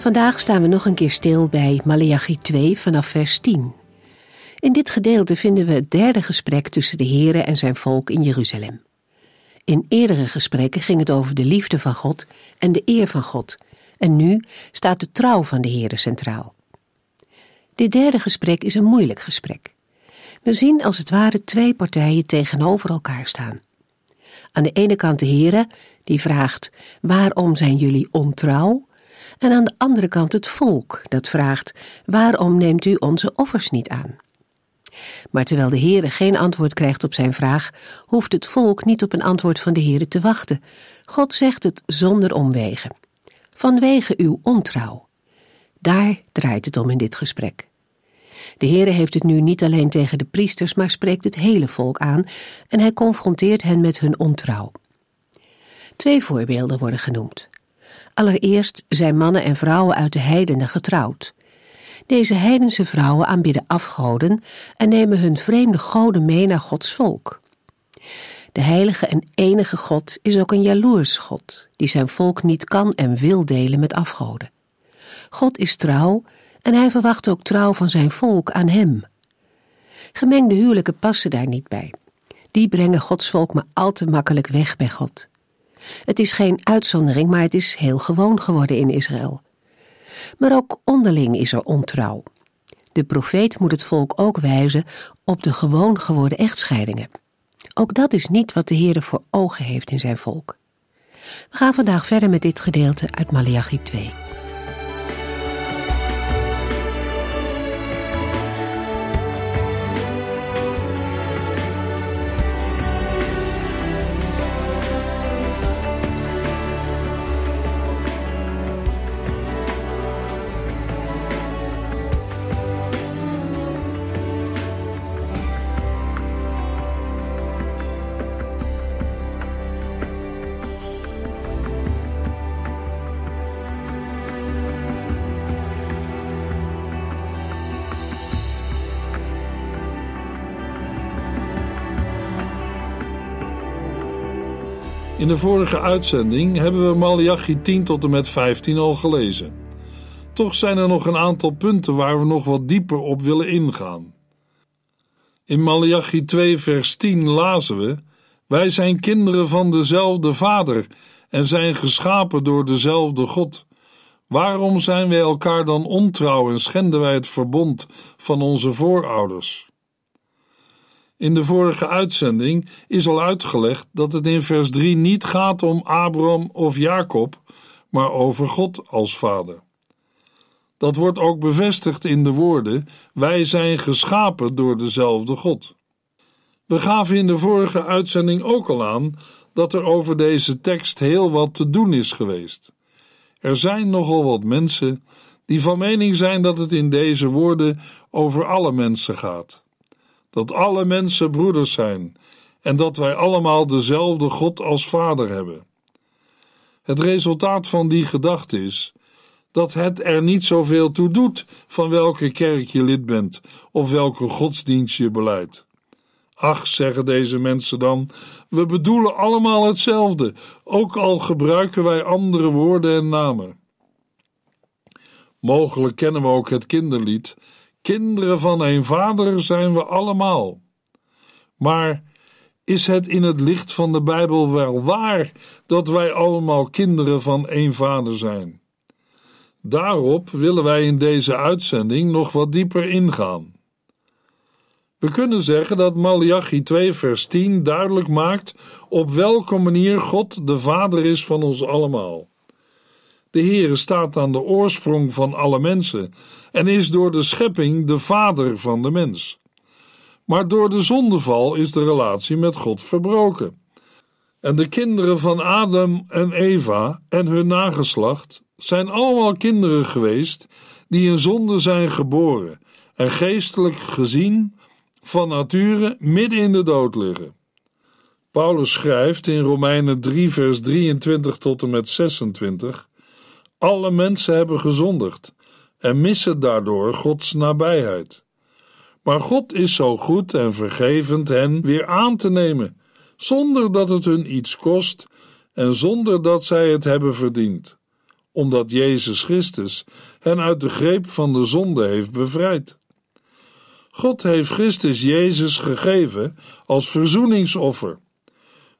Vandaag staan we nog een keer stil bij Maleachi 2 vanaf vers 10. In dit gedeelte vinden we het derde gesprek tussen de Here en zijn volk in Jeruzalem. In eerdere gesprekken ging het over de liefde van God en de eer van God, en nu staat de trouw van de Here centraal. Dit derde gesprek is een moeilijk gesprek. We zien als het ware twee partijen tegenover elkaar staan. Aan de ene kant de Here, die vraagt: Waarom zijn jullie ontrouw? En aan de andere kant het volk, dat vraagt: Waarom neemt u onze offers niet aan? Maar terwijl de Heere geen antwoord krijgt op zijn vraag, hoeft het volk niet op een antwoord van de Heere te wachten. God zegt het zonder omwegen. Vanwege uw ontrouw. Daar draait het om in dit gesprek. De Heere heeft het nu niet alleen tegen de priesters, maar spreekt het hele volk aan en hij confronteert hen met hun ontrouw. Twee voorbeelden worden genoemd. Allereerst zijn mannen en vrouwen uit de heidenen getrouwd. Deze heidense vrouwen aanbidden afgoden en nemen hun vreemde goden mee naar Gods volk. De heilige en enige God is ook een jaloers God, die zijn volk niet kan en wil delen met afgoden. God is trouw en hij verwacht ook trouw van zijn volk aan hem. Gemengde huwelijken passen daar niet bij. Die brengen Gods volk maar al te makkelijk weg bij God. Het is geen uitzondering, maar het is heel gewoon geworden in Israël. Maar ook onderling is er ontrouw. De profeet moet het volk ook wijzen op de gewoon geworden echtscheidingen. Ook dat is niet wat de Heer voor ogen heeft in zijn volk. We gaan vandaag verder met dit gedeelte uit Malachi 2. In de vorige uitzending hebben we Malachi 10 tot en met 15 al gelezen. Toch zijn er nog een aantal punten waar we nog wat dieper op willen ingaan. In Malachi 2 vers 10 lazen we: Wij zijn kinderen van dezelfde Vader en zijn geschapen door dezelfde God. Waarom zijn wij elkaar dan ontrouw en schenden wij het verbond van onze voorouders? In de vorige uitzending is al uitgelegd dat het in vers 3 niet gaat om Abraham of Jacob, maar over God als vader. Dat wordt ook bevestigd in de woorden: Wij zijn geschapen door dezelfde God. We gaven in de vorige uitzending ook al aan dat er over deze tekst heel wat te doen is geweest. Er zijn nogal wat mensen die van mening zijn dat het in deze woorden over alle mensen gaat dat alle mensen broeders zijn en dat wij allemaal dezelfde God als Vader hebben. Het resultaat van die gedachte is dat het er niet zoveel toe doet van welke kerk je lid bent of welke godsdienst je beleidt. Ach, zeggen deze mensen dan, we bedoelen allemaal hetzelfde, ook al gebruiken wij andere woorden en namen. Mogelijk kennen we ook het kinderlied Kinderen van een vader zijn we allemaal. Maar is het in het licht van de Bijbel wel waar dat wij allemaal kinderen van één vader zijn? Daarop willen wij in deze uitzending nog wat dieper ingaan. We kunnen zeggen dat Malachi 2 vers 10 duidelijk maakt op welke manier God de Vader is van ons allemaal. De Heere staat aan de oorsprong van alle mensen en is door de schepping de vader van de mens. Maar door de zondeval is de relatie met God verbroken. En de kinderen van Adam en Eva en hun nageslacht zijn allemaal kinderen geweest die in zonde zijn geboren en geestelijk gezien van nature midden in de dood liggen. Paulus schrijft in Romeinen 3, vers 23 tot en met 26: Alle mensen hebben gezondigd en missen daardoor Gods nabijheid. Maar God is zo goed en vergevend hen weer aan te nemen, zonder dat het hun iets kost en zonder dat zij het hebben verdiend, omdat Jezus Christus hen uit de greep van de zonde heeft bevrijd. God heeft Christus Jezus gegeven als verzoeningsoffer.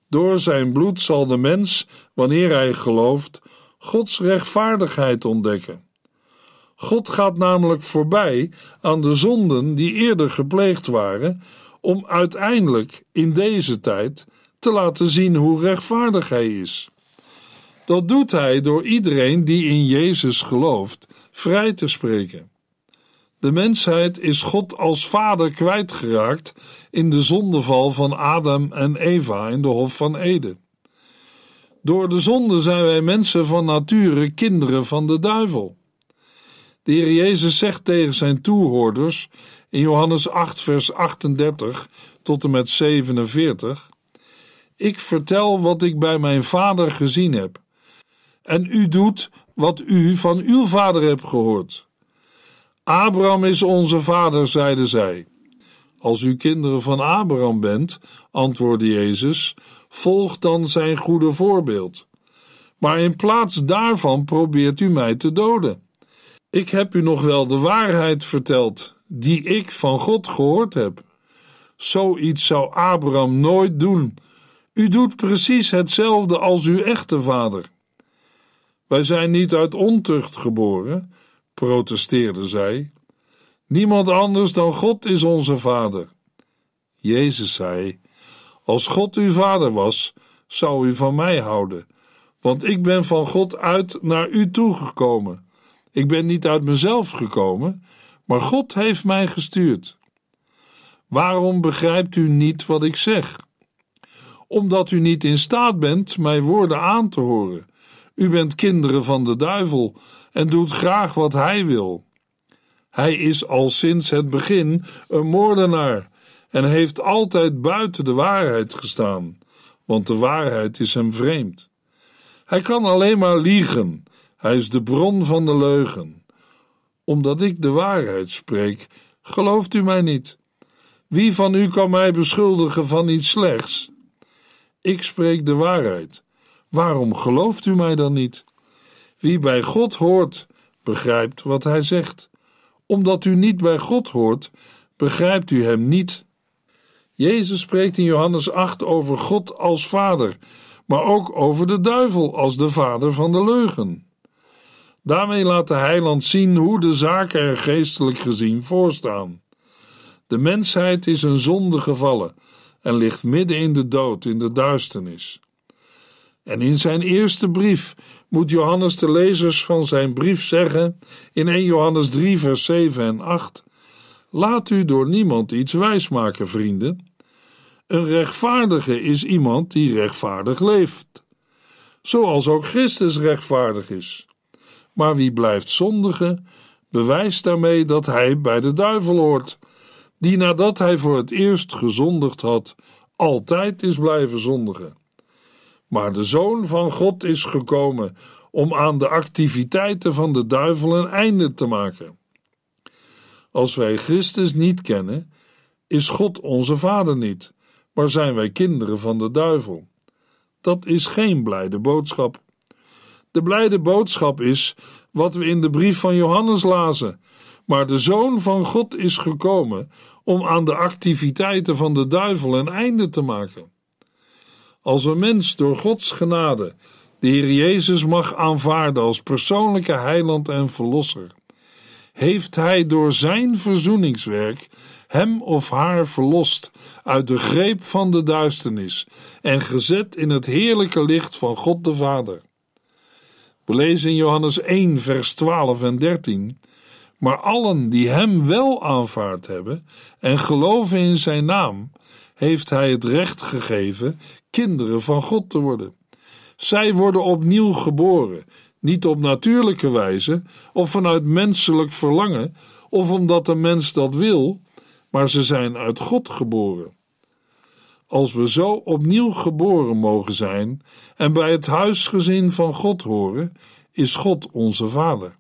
Door zijn bloed zal de mens, wanneer hij gelooft, Gods rechtvaardigheid ontdekken. God gaat namelijk voorbij aan de zonden die eerder gepleegd waren, om uiteindelijk in deze tijd te laten zien hoe rechtvaardig hij is. Dat doet hij door iedereen die in Jezus gelooft vrij te spreken. De mensheid is God als vader kwijtgeraakt in de zondeval van Adam en Eva in de Hof van Eden. Door de zonde zijn wij mensen van nature kinderen van de duivel. De Heer Jezus zegt tegen zijn toehoorders in Johannes 8, vers 38 tot en met 47: Ik vertel wat ik bij mijn vader gezien heb, en u doet wat u van uw vader hebt gehoord. Abraham is onze vader, zeiden zij. Als u kinderen van Abraham bent, antwoordde Jezus, volg dan zijn goede voorbeeld. Maar in plaats daarvan probeert u mij te doden. Ik heb u nog wel de waarheid verteld, die ik van God gehoord heb. Zoiets zou Abraham nooit doen. U doet precies hetzelfde als uw echte vader. Wij zijn niet uit ontucht geboren, protesteerde zij. Niemand anders dan God is onze vader. Jezus zei: Als God uw vader was, zou u van mij houden, want ik ben van God uit naar u toegekomen. Ik ben niet uit mezelf gekomen, maar God heeft mij gestuurd. Waarom begrijpt u niet wat ik zeg? Omdat u niet in staat bent mijn woorden aan te horen. U bent kinderen van de duivel en doet graag wat hij wil. Hij is al sinds het begin een moordenaar en heeft altijd buiten de waarheid gestaan, want de waarheid is hem vreemd. Hij kan alleen maar liegen, hij is de bron van de leugen. Omdat ik de waarheid spreek, gelooft u mij niet. Wie van u kan mij beschuldigen van iets slechts? Ik spreek de waarheid. Waarom gelooft u mij dan niet? Wie bij God hoort, begrijpt wat hij zegt. Omdat u niet bij God hoort, begrijpt u hem niet. Jezus spreekt in Johannes 8 over God als Vader, maar ook over de duivel als de vader van de leugen. Daarmee laat de heiland zien hoe de zaken er geestelijk gezien voorstaan. De mensheid is een zonde gevallen en ligt midden in de dood, in de duisternis. En in zijn eerste brief moet Johannes de lezers van zijn brief zeggen, in 1 Johannes 3, vers 7 en 8: Laat u door niemand iets wijsmaken, vrienden. Een rechtvaardige is iemand die rechtvaardig leeft, zoals ook Christus rechtvaardig is. Maar wie blijft zondigen, bewijst daarmee dat hij bij de duivel hoort, die nadat hij voor het eerst gezondigd had, altijd is blijven zondigen. Maar de Zoon van God is gekomen om aan de activiteiten van de duivel een einde te maken. Als wij Christus niet kennen, is God onze Vader niet, zijn wij kinderen van de duivel. Dat is geen blijde boodschap. De blijde boodschap is wat we in de brief van Johannes lazen. Maar de Zoon van God is gekomen om aan de activiteiten van de duivel een einde te maken. Als een mens door Gods genade de Heer Jezus mag aanvaarden als persoonlijke heiland en verlosser, heeft Hij door Zijn verzoeningswerk hem of haar verlost uit de greep van de duisternis en gezet in het heerlijke licht van God de Vader. We lezen in Johannes 1, vers 12 en 13. Maar allen die hem wel aanvaard hebben en geloven in zijn naam, heeft hij het recht gegeven kinderen van God te worden. Zij worden opnieuw geboren, niet op natuurlijke wijze of vanuit menselijk verlangen of omdat de mens dat wil, maar ze zijn uit God geboren. Als we zo opnieuw geboren mogen zijn en bij het huisgezin van God horen, is God onze Vader.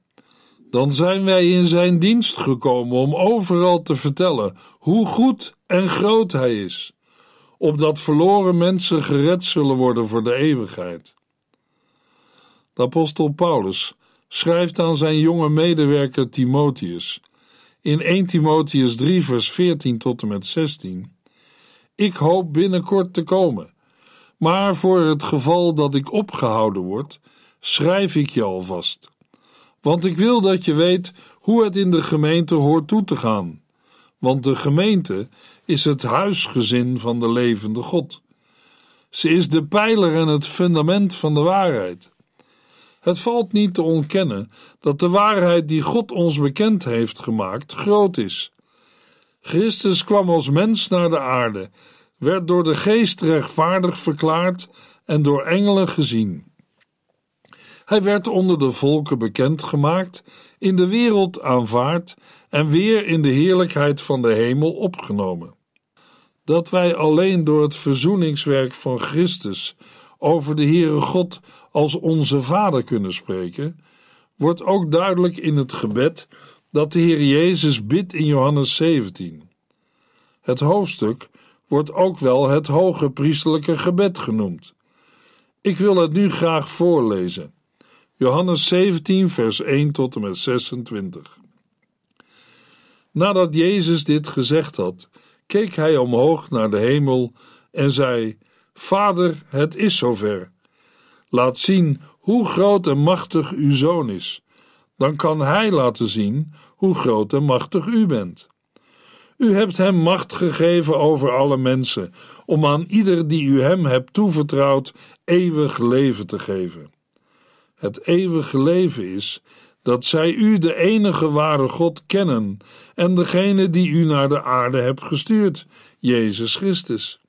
Dan zijn wij in Zijn dienst gekomen om overal te vertellen hoe goed en groot Hij is, opdat verloren mensen gered zullen worden voor de eeuwigheid. De apostel Paulus schrijft aan zijn jonge medewerker Timotheus in 1 Timotheus 3, vers 14 tot en met 16: Ik hoop binnenkort te komen, maar voor het geval dat ik opgehouden word, schrijf ik je alvast. Want ik wil dat je weet hoe het in de gemeente hoort toe te gaan. Want de gemeente is het huisgezin van de levende God. Ze is de pijler en het fundament van de waarheid. Het valt niet te ontkennen dat de waarheid die God ons bekend heeft gemaakt groot is. Christus kwam als mens naar de aarde, werd door de geest rechtvaardig verklaard en door engelen gezien. Hij werd onder de volken bekend gemaakt, in de wereld aanvaard en weer in de heerlijkheid van de hemel opgenomen. Dat wij alleen door het verzoeningswerk van Christus over de Heere God als onze Vader kunnen spreken, wordt ook duidelijk in het gebed dat de Heer Jezus bidt in Johannes 17. Het hoofdstuk wordt ook wel het hoge priestelijke gebed genoemd. Ik wil het nu graag voorlezen. Johannes 17, vers 1 tot en met 26. Nadat Jezus dit gezegd had, keek hij omhoog naar de hemel en zei: Vader, het is zover. Laat zien hoe groot en machtig uw zoon is. Dan kan hij laten zien hoe groot en machtig u bent. U hebt hem macht gegeven over alle mensen, om aan ieder die u hem hebt toevertrouwd eeuwig leven te geven. Het eeuwige leven is dat zij u, de enige ware God, kennen en degene die u naar de aarde hebt gestuurd, Jezus Christus.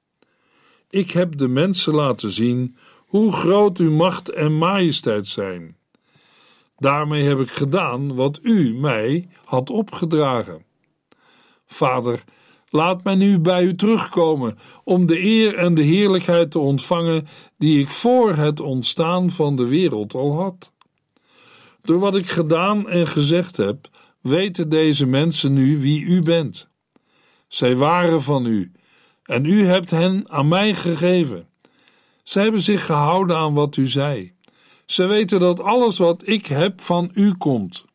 Ik heb de mensen laten zien hoe groot uw macht en majesteit zijn. Daarmee heb ik gedaan wat u mij had opgedragen. Vader, laat mij nu bij u terugkomen om de eer en de heerlijkheid te ontvangen die ik voor het ontstaan van de wereld al had. Door wat ik gedaan en gezegd heb, weten deze mensen nu wie u bent. Zij waren van u, en u hebt hen aan mij gegeven. Ze hebben zich gehouden aan wat u zei. Ze weten dat alles wat ik heb van u komt.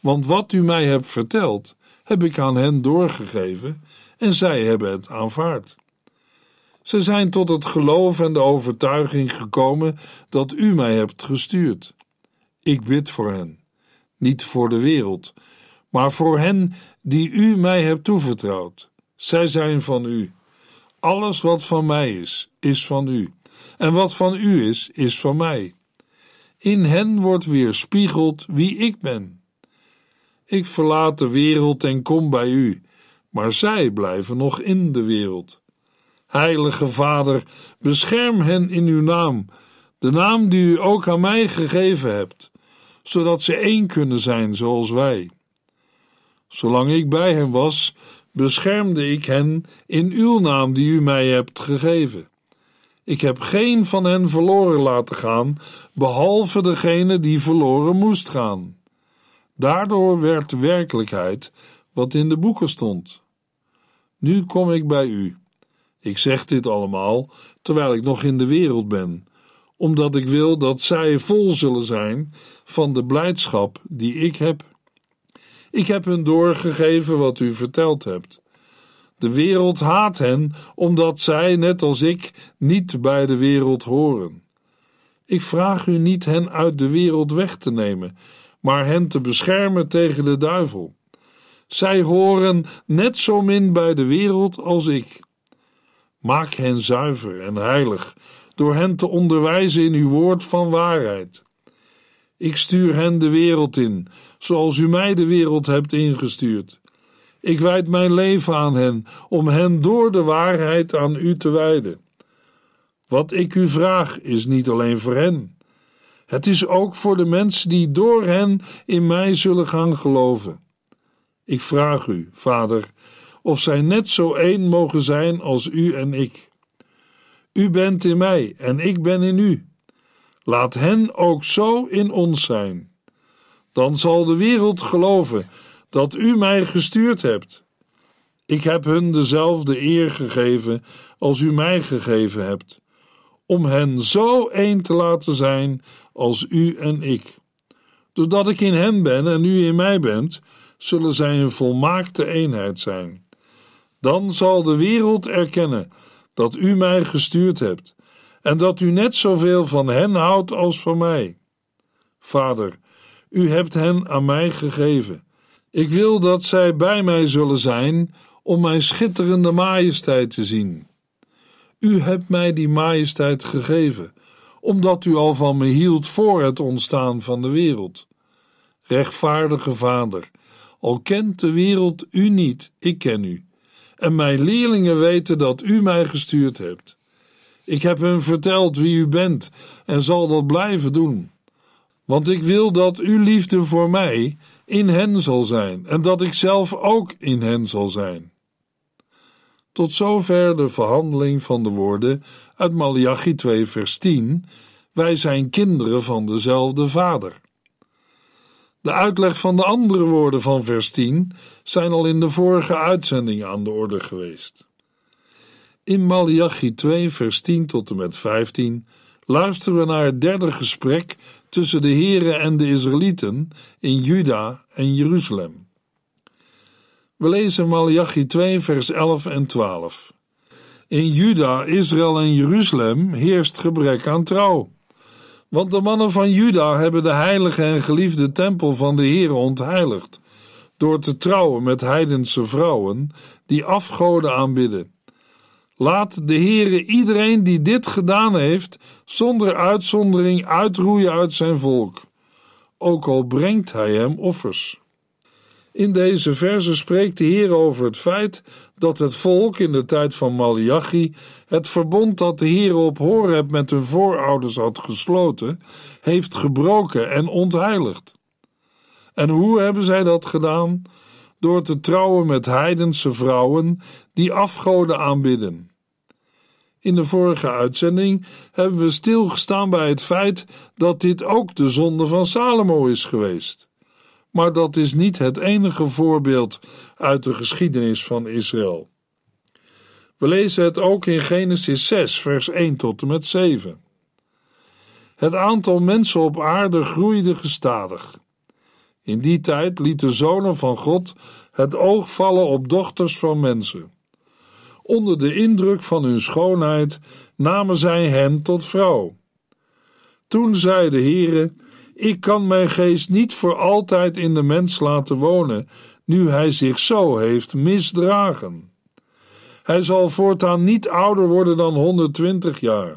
Want wat u mij hebt verteld, heb ik aan hen doorgegeven en zij hebben het aanvaard. Ze zijn tot het geloof en de overtuiging gekomen dat u mij hebt gestuurd. Ik bid voor hen, niet voor de wereld, maar voor hen die u mij hebt toevertrouwd. Zij zijn van u. Alles wat van mij is, is van u. En wat van u is, is van mij. In hen wordt weerspiegeld wie ik ben. Ik verlaat de wereld en kom bij u, maar zij blijven nog in de wereld. Heilige Vader, bescherm hen in uw naam, de naam die u ook aan mij gegeven hebt, zodat ze één kunnen zijn zoals wij. Zolang ik bij hen was, beschermde ik hen in uw naam die u mij hebt gegeven. Ik heb geen van hen verloren laten gaan, behalve degene die verloren moest gaan. Daardoor werd werkelijkheid wat in de boeken stond. Nu kom ik bij u. Ik zeg dit allemaal terwijl ik nog in de wereld ben, omdat ik wil dat zij vol zullen zijn van de blijdschap die ik heb. Ik heb hun doorgegeven wat u verteld hebt. De wereld haat hen, omdat zij, net als ik, niet bij de wereld horen. Ik vraag u niet hen uit de wereld weg te nemen, maar hen te beschermen tegen de duivel. Zij horen net zo min bij de wereld als ik. Maak hen zuiver en heilig door hen te onderwijzen in uw woord van waarheid. Ik stuur hen de wereld in, zoals u mij de wereld hebt ingestuurd. Ik wijd mijn leven aan hen, om hen door de waarheid aan u te wijden. Wat ik u vraag is niet alleen voor hen. Het is ook voor de mensen die door hen in mij zullen gaan geloven. Ik vraag u, Vader, of zij net zo één mogen zijn als u en ik. U bent in mij en ik ben in u. Laat hen ook zo in ons zijn. Dan zal de wereld geloven dat u mij gestuurd hebt. Ik heb hun dezelfde eer gegeven als u mij gegeven hebt, om hen zo één te laten zijn als u en ik. Doordat ik in hen ben en u in mij bent, zullen zij een volmaakte eenheid zijn. Dan zal de wereld erkennen dat u mij gestuurd hebt en dat u net zoveel van hen houdt als van mij. Vader, u hebt hen aan mij gegeven. Ik wil dat zij bij mij zullen zijn om mijn schitterende majesteit te zien. U hebt mij die majesteit gegeven, omdat u al van me hield voor het ontstaan van de wereld. Rechtvaardige Vader, al kent de wereld u niet, ik ken u. En mijn leerlingen weten dat u mij gestuurd hebt. Ik heb hun verteld wie u bent en zal dat blijven doen. Want ik wil dat uw liefde voor mij in hen zal zijn en dat ik zelf ook in hen zal zijn. Tot zover de verhandeling van de woorden uit Malachi 2 vers 10. Wij zijn kinderen van dezelfde Vader. De uitleg van de andere woorden van vers 10 zijn al in de vorige uitzending aan de orde geweest. In Malachi 2 vers 10 tot en met 15 luisteren we naar het derde gesprek tussen de Here en de Israëlieten in Juda Jeruzalem. We lezen Malachi 2 vers 11 en 12. In Juda, Israël en Jeruzalem heerst gebrek aan trouw. Want de mannen van Juda hebben de heilige en geliefde tempel van de Heere ontheiligd, door te trouwen met heidense vrouwen die afgoden aanbidden. Laat de Heere iedereen die dit gedaan heeft, zonder uitzondering uitroeien uit zijn volk, ook al brengt hij hem offers. In deze verse spreekt de Heer over het feit dat het volk in de tijd van Malachi het verbond dat de Heer op Horeb met hun voorouders had gesloten, heeft gebroken en ontheiligd. En hoe hebben zij dat gedaan? Door te trouwen met heidense vrouwen die afgoden aanbidden. In de vorige uitzending hebben we stilgestaan bij het feit dat dit ook de zonde van Salomo is geweest. Maar dat is niet het enige voorbeeld uit de geschiedenis van Israël. We lezen het ook in Genesis 6, vers 1 tot en met 7. Het aantal mensen op aarde groeide gestadig. In die tijd lieten zonen van God het oog vallen op dochters van mensen. Onder de indruk van hun schoonheid namen zij hen tot vrouw. Toen zei de Heere: Ik kan mijn geest niet voor altijd in de mens laten wonen, nu hij zich zo heeft misdragen. Hij zal voortaan niet ouder worden dan 120 jaar.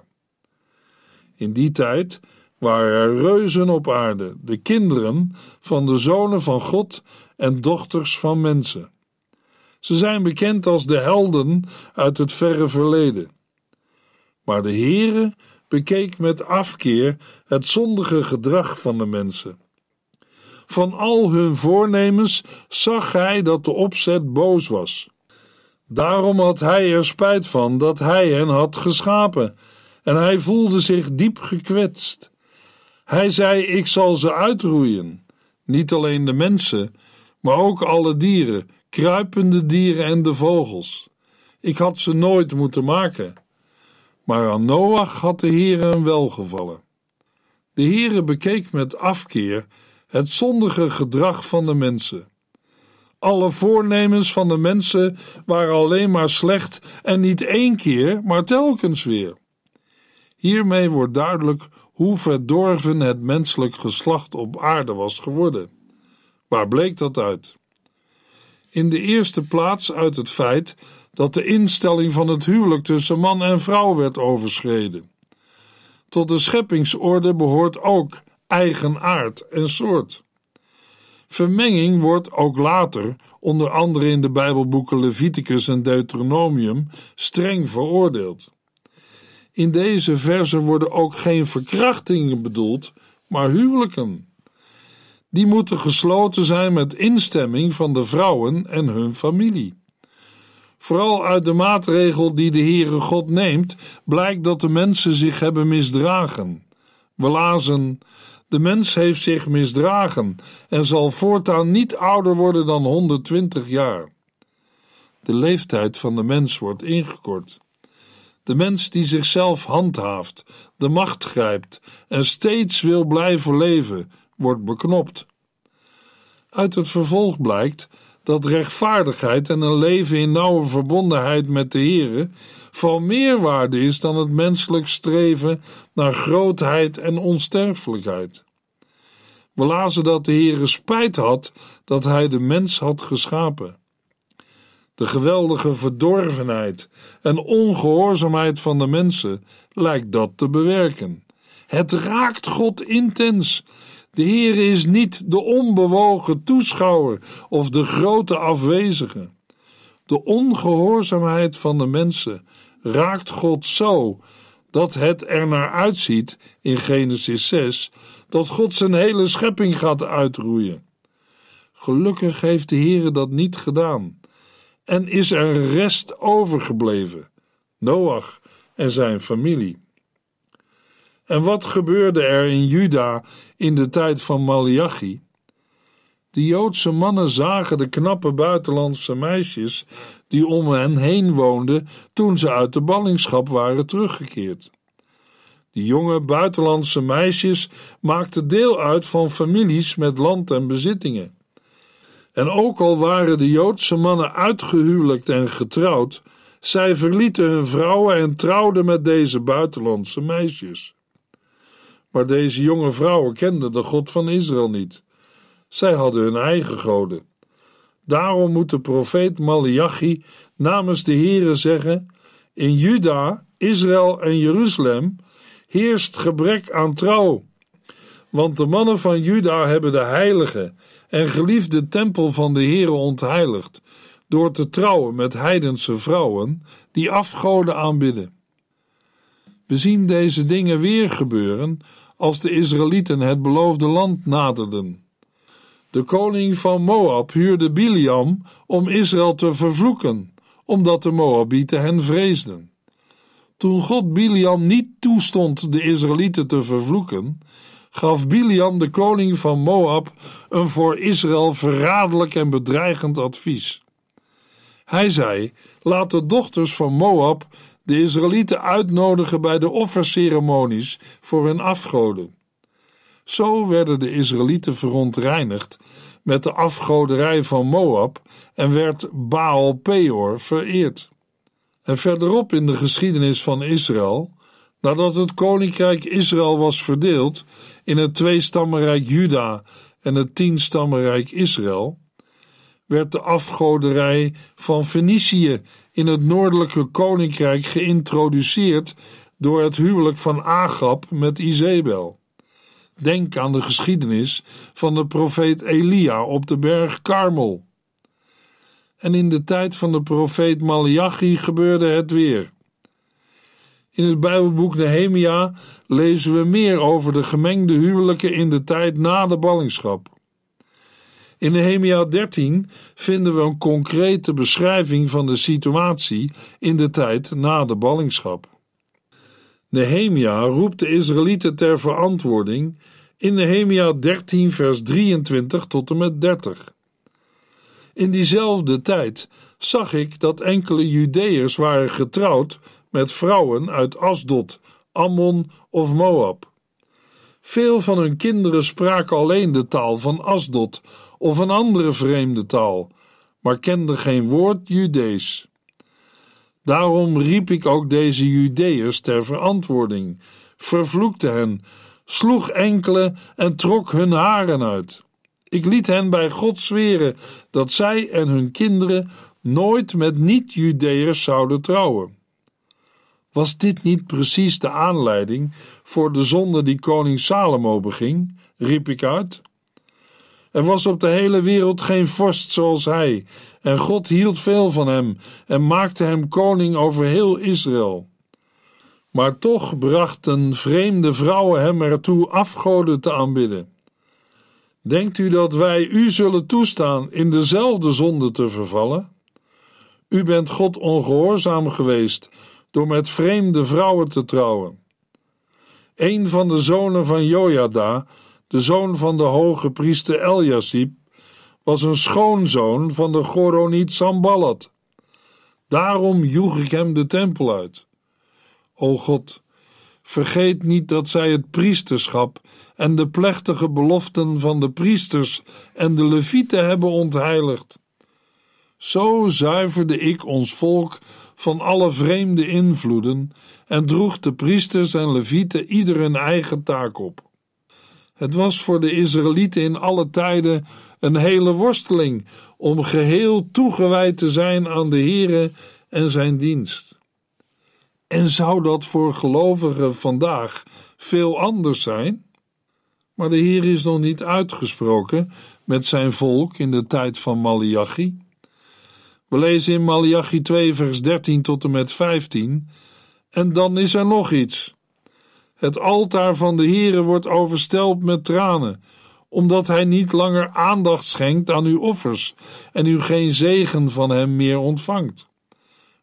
In die tijd waren er reuzen op aarde, de kinderen van de zonen van God en dochters van mensen. Ze zijn bekend als de helden uit het verre verleden. Maar de Heere bekeek met afkeer het zondige gedrag van de mensen. Van al hun voornemens zag hij dat de opzet boos was. Daarom had hij er spijt van dat hij hen had geschapen, en hij voelde zich diep gekwetst. Hij zei: Ik zal ze uitroeien, niet alleen de mensen, maar ook alle dieren, kruipende dieren en de vogels. Ik had ze nooit moeten maken. Maar aan Noach had de Heere een welgevallen. De Heere bekeek met afkeer het zondige gedrag van de mensen. Alle voornemens van de mensen waren alleen maar slecht en niet één keer, maar telkens weer. Hiermee wordt duidelijk hoe verdorven het menselijk geslacht op aarde was geworden. Waar bleek dat uit? In de eerste plaats uit het feit dat de instelling van het huwelijk tussen man en vrouw werd overschreden. Tot de scheppingsorde behoort ook eigen aard en soort. Vermenging wordt ook later, onder andere in de Bijbelboeken Leviticus en Deuteronomium, streng veroordeeld. In deze verse worden ook geen verkrachtingen bedoeld, maar huwelijken. Die moeten gesloten zijn met instemming van de vrouwen en hun familie. Vooral uit de maatregel die de Heere God neemt, blijkt dat de mensen zich hebben misdragen. We lazen: De mens heeft zich misdragen en zal voortaan niet ouder worden dan 120 jaar. De leeftijd van de mens wordt ingekort. De mens die zichzelf handhaaft, de macht grijpt en steeds wil blijven leven, wordt beknopt. Uit het vervolg blijkt dat rechtvaardigheid en een leven in nauwe verbondenheid met de Heere van meer waarde is dan het menselijk streven naar grootheid en onsterfelijkheid. We lazen dat de Heere spijt had dat hij de mens had geschapen. De geweldige verdorvenheid en ongehoorzaamheid van de mensen lijkt dat te bewerken. Het raakt God intens. De Heer is niet de onbewogen toeschouwer of de grote afwezige. De ongehoorzaamheid van de mensen raakt God zo dat het er naar uitziet in Genesis 6 dat God zijn hele schepping gaat uitroeien. Gelukkig heeft de Heer dat niet gedaan en is er rest overgebleven: Noach en zijn familie. En wat gebeurde er in Juda in de tijd van Malachi? De Joodse mannen zagen de knappe buitenlandse meisjes die om hen heen woonden toen ze uit de ballingschap waren teruggekeerd. Die jonge buitenlandse meisjes maakten deel uit van families met land en bezittingen. En ook al waren de Joodse mannen uitgehuwelijkt en getrouwd, zij verlieten hun vrouwen en trouwden met deze buitenlandse meisjes. Maar deze jonge vrouwen kenden de God van Israël niet. Zij hadden hun eigen goden. Daarom moet de profeet Malachi namens de Here zeggen: In Juda, Israël en Jeruzalem heerst gebrek aan trouw. Want de mannen van Juda hebben de heilige en geliefde tempel van de Heere ontheiligd, door te trouwen met heidense vrouwen die afgoden aanbidden. We zien deze dingen weer gebeuren als de Israëlieten het beloofde land naderden. De koning van Moab huurde Biliam om Israël te vervloeken, omdat de Moabieten hen vreesden. Toen God Biliam niet toestond de Israëlieten te vervloeken, gaf Biliam de koning van Moab een voor Israël verraderlijk en bedreigend advies. Hij zei: Laat de dochters van Moab de Israëlieten uitnodigen bij de offerceremonies voor hun afgoden. Zo werden de Israëlieten verontreinigd met de afgoderij van Moab en werd Baal Peor vereerd. En verderop in de geschiedenis van Israël, nadat het koninkrijk Israël was verdeeld in het tweestammenrijk Juda en het tienstammenrijk Israël, werd de afgoderij van Fenicië in het noordelijke koninkrijk geïntroduceerd door het huwelijk van Agab met Izebel. Denk aan de geschiedenis van de profeet Elia op de berg Karmel. En in de tijd van de profeet Malachi gebeurde het weer. In het Bijbelboek Nehemia lezen we meer over de gemengde huwelijken in de tijd na de ballingschap. In Nehemia 13 vinden we een concrete beschrijving van de situatie in de tijd na de ballingschap. Nehemia roept de Israëlieten ter verantwoording in Nehemia 13 vers 23 tot en met 30. In diezelfde tijd zag ik dat enkele Judeërs waren getrouwd met vrouwen uit Asdod, Ammon of Moab. Veel van hun kinderen spraken alleen de taal van Asdod of een andere vreemde taal, maar kenden geen woord Judees. Daarom riep ik ook deze Judeërs ter verantwoording, vervloekte hen, sloeg enkele en trok hun haren uit. Ik liet hen bij God zweren dat zij en hun kinderen nooit met niet-Judeërs zouden trouwen. Was dit niet precies de aanleiding voor de zonde die koning Salomo beging? riep ik uit. Er was op de hele wereld geen vorst zoals hij, en God hield veel van hem en maakte hem koning over heel Israël. Maar toch brachten vreemde vrouwen hem ertoe afgoden te aanbidden. Denkt u dat wij u zullen toestaan in dezelfde zonde te vervallen? U bent God ongehoorzaam geweest door met vreemde vrouwen te trouwen. Een van de zonen van Jojada, de zoon van de hoge priester Eljasib, was een schoonzoon van de Goroniet Sambalat. Daarom joeg ik hem de tempel uit. O God, vergeet niet dat zij het priesterschap en de plechtige beloften van de priesters en de levieten hebben ontheiligd. Zo zuiverde ik ons volk van alle vreemde invloeden en droeg de priesters en levieten ieder hun eigen taak op. Het was voor de Israëlieten in alle tijden een hele worsteling om geheel toegewijd te zijn aan de Here en zijn dienst. En zou dat voor gelovigen vandaag veel anders zijn? Maar de Heer is nog niet uitgesproken met zijn volk in de tijd van Malachi. We lezen in Malachi 2, vers 13 tot en met 15. En dan is er nog iets. Het altaar van de Heere wordt overstelpt met tranen, omdat hij niet langer aandacht schenkt aan uw offers en u geen zegen van hem meer ontvangt.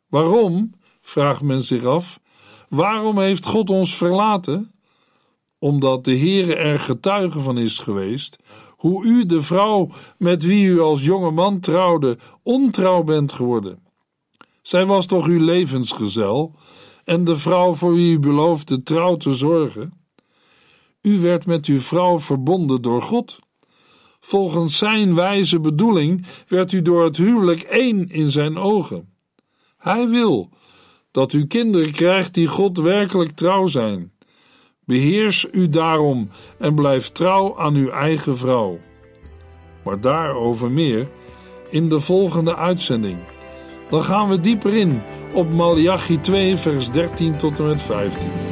Waarom? vraagt men zich af. Waarom heeft God ons verlaten? Omdat de Heere er getuige van is geweest hoe u de vrouw met wie u als jonge man trouwde ontrouw bent geworden. Zij was toch uw levensgezel en de vrouw voor wie u beloofde trouw te zorgen? U werd met uw vrouw verbonden door God. Volgens zijn wijze bedoeling werd u door het huwelijk één in zijn ogen. Hij wil dat u kinderen krijgt die God werkelijk trouw zijn. Beheers u daarom en blijf trouw aan uw eigen vrouw. Maar daarover meer in de volgende uitzending. Dan gaan we dieper in op Malachi 2, vers 13 tot en met 15.